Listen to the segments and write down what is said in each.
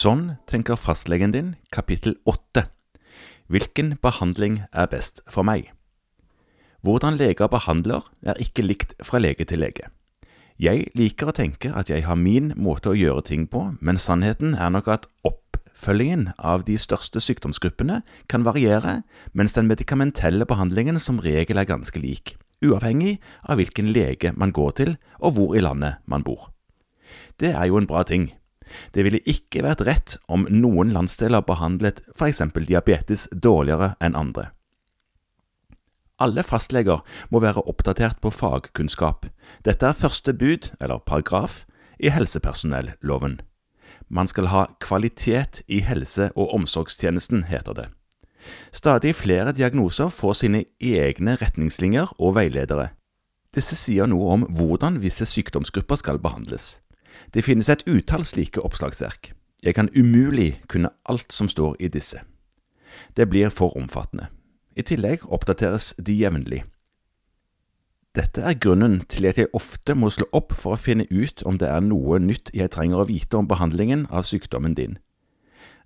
Sånn tenker fastlegen din, kapittel 8. Hvilken behandling er best for meg? Hvordan leger behandler, er ikke likt fra lege til lege. Jeg liker å tenke at jeg har min måte å gjøre ting på, men sannheten er nok at oppfølgingen av de største sykdomsgruppene kan variere, mens den medikamentelle behandlingen som regel er ganske lik, uavhengig av hvilken lege man går til og hvor i landet man bor. Det er jo en bra ting. Det ville ikke vært rett om noen landsdeler behandlet f.eks. diabetes dårligere enn andre. Alle fastleger må være oppdatert på fagkunnskap. Dette er første bud, eller paragraf, i helsepersonelloven. Man skal ha kvalitet i helse- og omsorgstjenesten, heter det. Stadig flere diagnoser får sine egne retningslinjer og veiledere. Disse sier noe om hvordan visse sykdomsgrupper skal behandles. Det finnes et utall slike oppslagsverk. Jeg kan umulig kunne alt som står i disse. Det blir for omfattende. I tillegg oppdateres de jevnlig. Dette er grunnen til at jeg ofte må slå opp for å finne ut om det er noe nytt jeg trenger å vite om behandlingen av sykdommen din.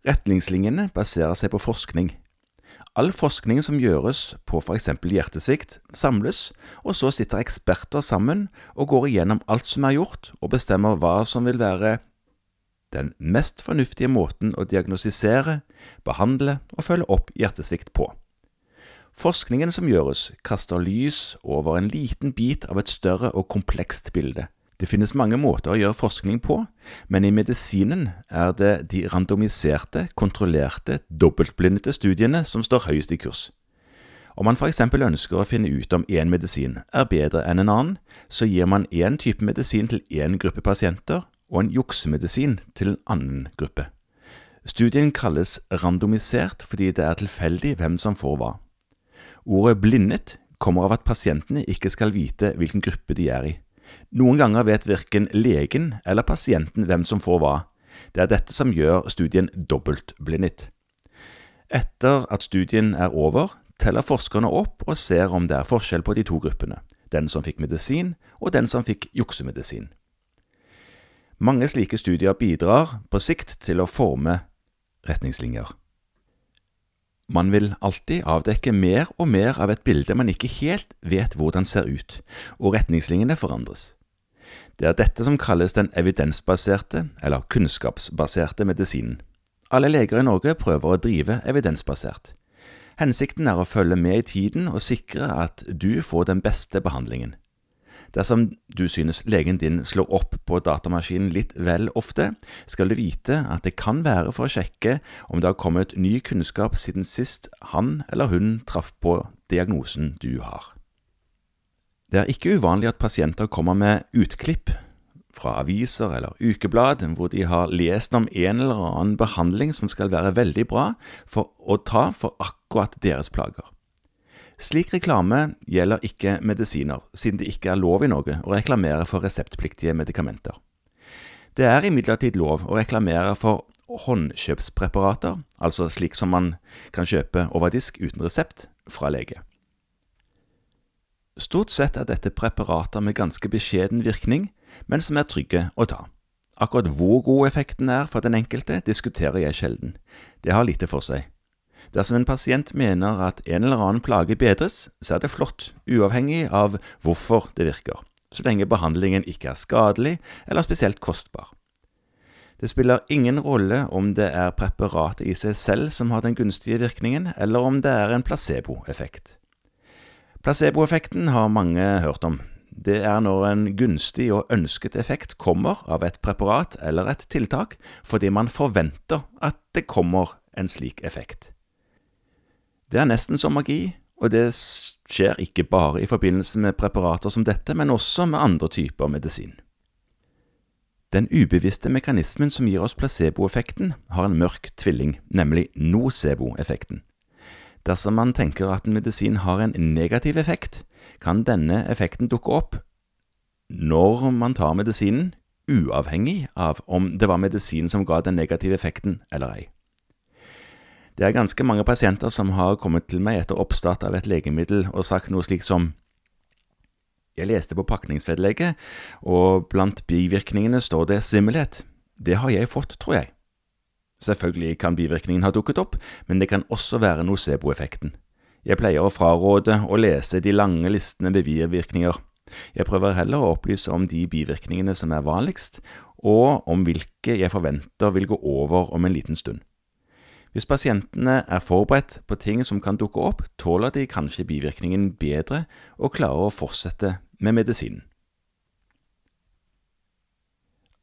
Retningslinjene baserer seg på forskning. All forskning som gjøres på eksempel hjertesvikt, samles, og så sitter eksperter sammen og går igjennom alt som er gjort, og bestemmer hva som vil være den mest fornuftige måten å diagnostisere, behandle og følge opp hjertesvikt på. Forskningen som gjøres, kaster lys over en liten bit av et større og komplekst bilde. Det finnes mange måter å gjøre forskning på, men i medisinen er det de randomiserte, kontrollerte, dobbeltblindete studiene som står høyest i kurs. Om man f.eks. ønsker å finne ut om én medisin er bedre enn en annen, så gir man én type medisin til én gruppe pasienter og en juksemedisin til en annen gruppe. Studien kalles randomisert fordi det er tilfeldig hvem som får hva. Ordet blindet kommer av at pasientene ikke skal vite hvilken gruppe de er i. Noen ganger vet verken legen eller pasienten hvem som får hva. Det er dette som gjør studien dobbeltblindet. Etter at studien er over, teller forskerne opp og ser om det er forskjell på de to gruppene, den som fikk medisin og den som fikk juksemedisin. Mange slike studier bidrar på sikt til å forme retningslinjer. Man vil alltid avdekke mer og mer av et bilde man ikke helt vet hvordan ser ut, og retningslinjene forandres. Det er dette som kalles den evidensbaserte, eller kunnskapsbaserte medisinen. Alle leger i Norge prøver å drive evidensbasert. Hensikten er å følge med i tiden og sikre at du får den beste behandlingen. Dersom du synes legen din slår opp på datamaskinen litt vel ofte, skal du vite at det kan være for å sjekke om det har kommet ny kunnskap siden sist han eller hun traff på diagnosen du har. Det er ikke uvanlig at pasienter kommer med utklipp fra aviser eller ukeblad hvor de har lest om en eller annen behandling som skal være veldig bra for å ta for akkurat deres plager. Slik reklame gjelder ikke medisiner, siden det ikke er lov i Norge å reklamere for reseptpliktige medikamenter. Det er imidlertid lov å reklamere for håndkjøpspreparater, altså slik som man kan kjøpe over disk uten resept, fra lege. Stort sett er dette preparater med ganske beskjeden virkning, men som er trygge å ta. Akkurat hvor god effekten er for den enkelte, diskuterer jeg sjelden. Det har lite for seg. Dersom en pasient mener at en eller annen plage bedres, så er det flott, uavhengig av hvorfor det virker, så lenge behandlingen ikke er skadelig eller spesielt kostbar. Det spiller ingen rolle om det er preparatet i seg selv som har den gunstige virkningen, eller om det er en placeboeffekt. Placeboeffekten har mange hørt om. Det er når en gunstig og ønsket effekt kommer av et preparat eller et tiltak fordi man forventer at det kommer en slik effekt. Det er nesten som magi, og det skjer ikke bare i forbindelse med preparater som dette, men også med andre typer medisin. Den ubevisste mekanismen som gir oss placeboeffekten, har en mørk tvilling, nemlig noceboeffekten. Dersom man tenker at en medisin har en negativ effekt, kan denne effekten dukke opp når man tar medisinen, uavhengig av om det var medisinen som ga den negative effekten eller ei. Det er ganske mange pasienter som har kommet til meg etter oppstart av et legemiddel og sagt noe slikt som Jeg leste på pakningsvedlegget, og blant bivirkningene står det svimmelhet. Det har jeg fått, tror jeg. Selvfølgelig kan bivirkningen ha dukket opp, men det kan også være nocebo-effekten. Jeg pleier å fraråde å lese de lange listene med bivirkninger. Jeg prøver heller å opplyse om de bivirkningene som er vanligst, og om hvilke jeg forventer vil gå over om en liten stund. Hvis pasientene er forberedt på ting som kan dukke opp, tåler de kanskje bivirkningen bedre og klarer å fortsette med medisinen.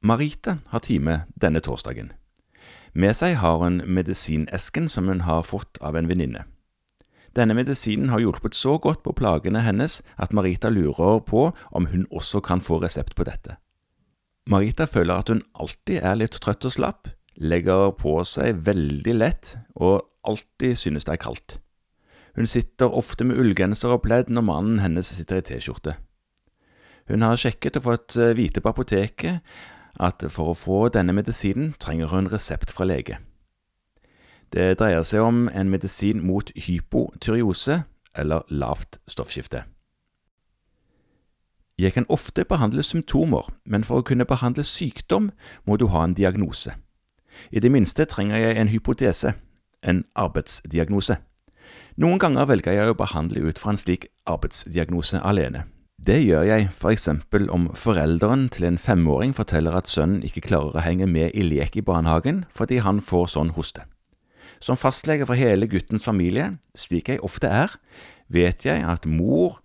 Marita har time denne torsdagen. Med seg har hun medisinesken som hun har fått av en venninne. Denne medisinen har hjulpet så godt på plagene hennes at Marita lurer på om hun også kan få resept på dette. Marita føler at hun alltid er litt trøtt og slapp, legger på seg veldig lett og alltid synes det er kaldt. Hun sitter ofte med ullgenser og pledd når mannen hennes sitter i T-skjorte. Hun har sjekket og fått eh, vite på apoteket at for å få denne medisinen trenger hun resept fra lege. Det dreier seg om en medisin mot hypotyreose, eller lavt stoffskifte. Jeg kan ofte behandle symptomer, men for å kunne behandle sykdom må du ha en diagnose. I det minste trenger jeg en hypotese, en arbeidsdiagnose. Noen ganger velger jeg å behandle ut fra en slik arbeidsdiagnose alene. Det gjør jeg for eksempel om forelderen til en femåring forteller at sønnen ikke klarer å henge med i lek i barnehagen fordi han får sånn hoste. Som fastlege for hele guttens familie, slik jeg ofte er, vet jeg at mor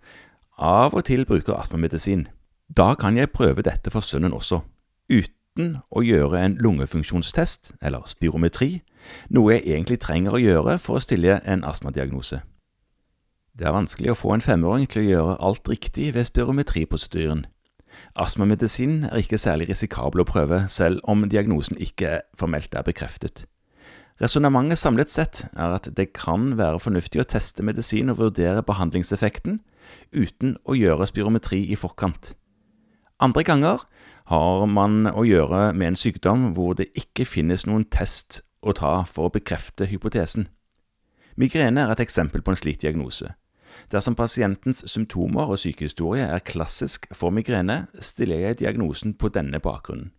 av og til bruker astmamedisin. Da kan jeg prøve dette for sønnen også, uten å gjøre en lungefunksjonstest, eller spirometri, noe jeg egentlig trenger å gjøre for å stille en astmadiagnose. Det er vanskelig å få en femåring til å gjøre alt riktig ved spirometriprosedyren. Astmamedisin er ikke særlig risikabel å prøve, selv om diagnosen ikke formelt er bekreftet. Resonnementet samlet sett er at det kan være fornuftig å teste medisin og vurdere behandlingseffekten uten å gjøre spirometri i forkant. Andre ganger har man å gjøre med en sykdom hvor det ikke finnes noen test å ta for å bekrefte hypotesen. Migrene er et eksempel på en slik diagnose. Dersom pasientens symptomer og sykehistorie er klassisk for migrene, stiller jeg diagnosen på denne bakgrunnen.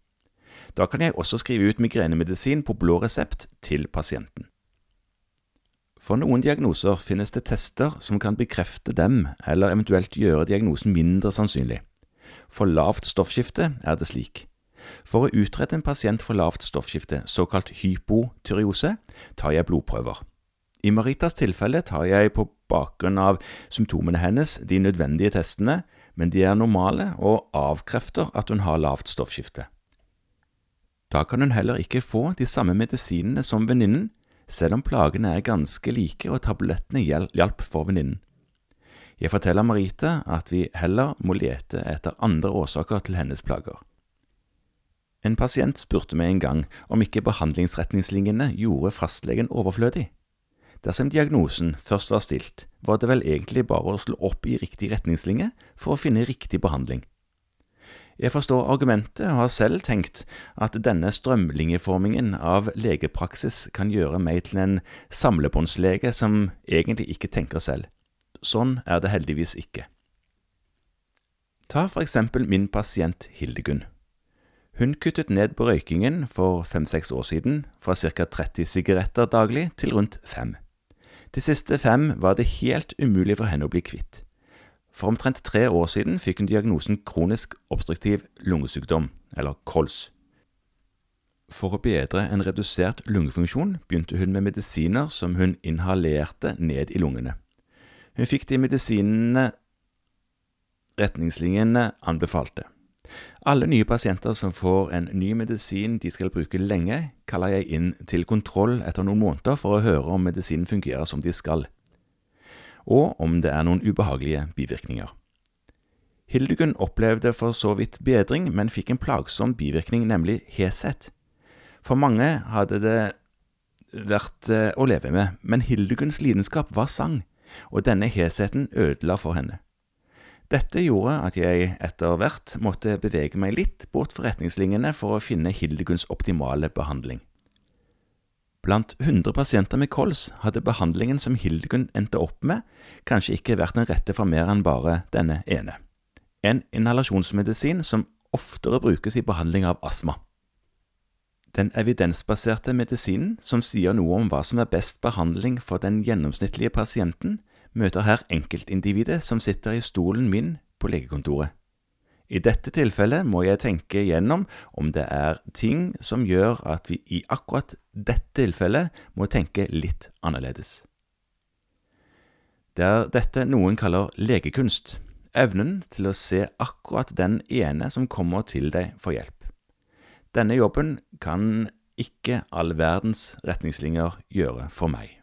Da kan jeg også skrive ut migrenemedisin på blå resept til pasienten. For noen diagnoser finnes det tester som kan bekrefte dem, eller eventuelt gjøre diagnosen mindre sannsynlig. For lavt stoffskifte er det slik. For å utrede en pasient for lavt stoffskifte, såkalt hypotyreose, tar jeg blodprøver. I Maritas tilfelle tar jeg på bakgrunn av symptomene hennes de nødvendige testene, men de er normale og avkrefter at hun har lavt stoffskifte. Da kan hun heller ikke få de samme medisinene som venninnen, selv om plagene er ganske like og tablettene hjalp for venninnen. Jeg forteller Marita at vi heller må lete etter andre årsaker til hennes plager. En pasient spurte meg en gang om ikke behandlingsretningslinjene gjorde fastlegen overflødig. Dersom diagnosen først var stilt, var det vel egentlig bare å slå opp i riktig retningslinje for å finne riktig behandling. Jeg forstår argumentet og har selv tenkt at denne strømlinjeformingen av legepraksis kan gjøre meg til en samlebåndslege som egentlig ikke tenker selv. Sånn er det heldigvis ikke. Ta for eksempel min pasient Hildegunn. Hun kuttet ned på røykingen for fem–seks år siden, fra ca. 30 sigaretter daglig til rundt fem. De siste fem var det helt umulig for henne å bli kvitt. For omtrent tre år siden fikk hun diagnosen kronisk obstruktiv lungesykdom, eller KOLS. For å bedre en redusert lungefunksjon begynte hun med medisiner som hun inhalerte ned i lungene. Hun fikk de medisinene retningslinjene anbefalte. Alle nye pasienter som får en ny medisin de skal bruke lenge, kaller jeg inn til kontroll etter noen måneder for å høre om medisinen fungerer som de skal og om det er noen ubehagelige bivirkninger. Hildegunn opplevde for så vidt bedring, men fikk en plagsom bivirkning, nemlig heshet. For mange hadde det vært eh, å leve med, men Hildegunns lidenskap var sang, og denne hesheten ødela for henne. Dette gjorde at jeg etter hvert måtte bevege meg litt bort fra retningslinjene for å finne Hildegunns optimale behandling. Blant 100 pasienter med kols hadde behandlingen som Hildegunn endte opp med, kanskje ikke vært den rette for mer enn bare denne ene. En inhalasjonsmedisin som oftere brukes i behandling av astma. Den evidensbaserte medisinen, som sier noe om hva som er best behandling for den gjennomsnittlige pasienten, møter her enkeltindividet som sitter i stolen min på legekontoret. I dette tilfellet må jeg tenke gjennom om det er ting som gjør at vi i akkurat dette tilfellet må tenke litt annerledes. Det er dette noen kaller legekunst, evnen til å se akkurat den ene som kommer til deg for hjelp. Denne jobben kan ikke all verdens retningslinjer gjøre for meg.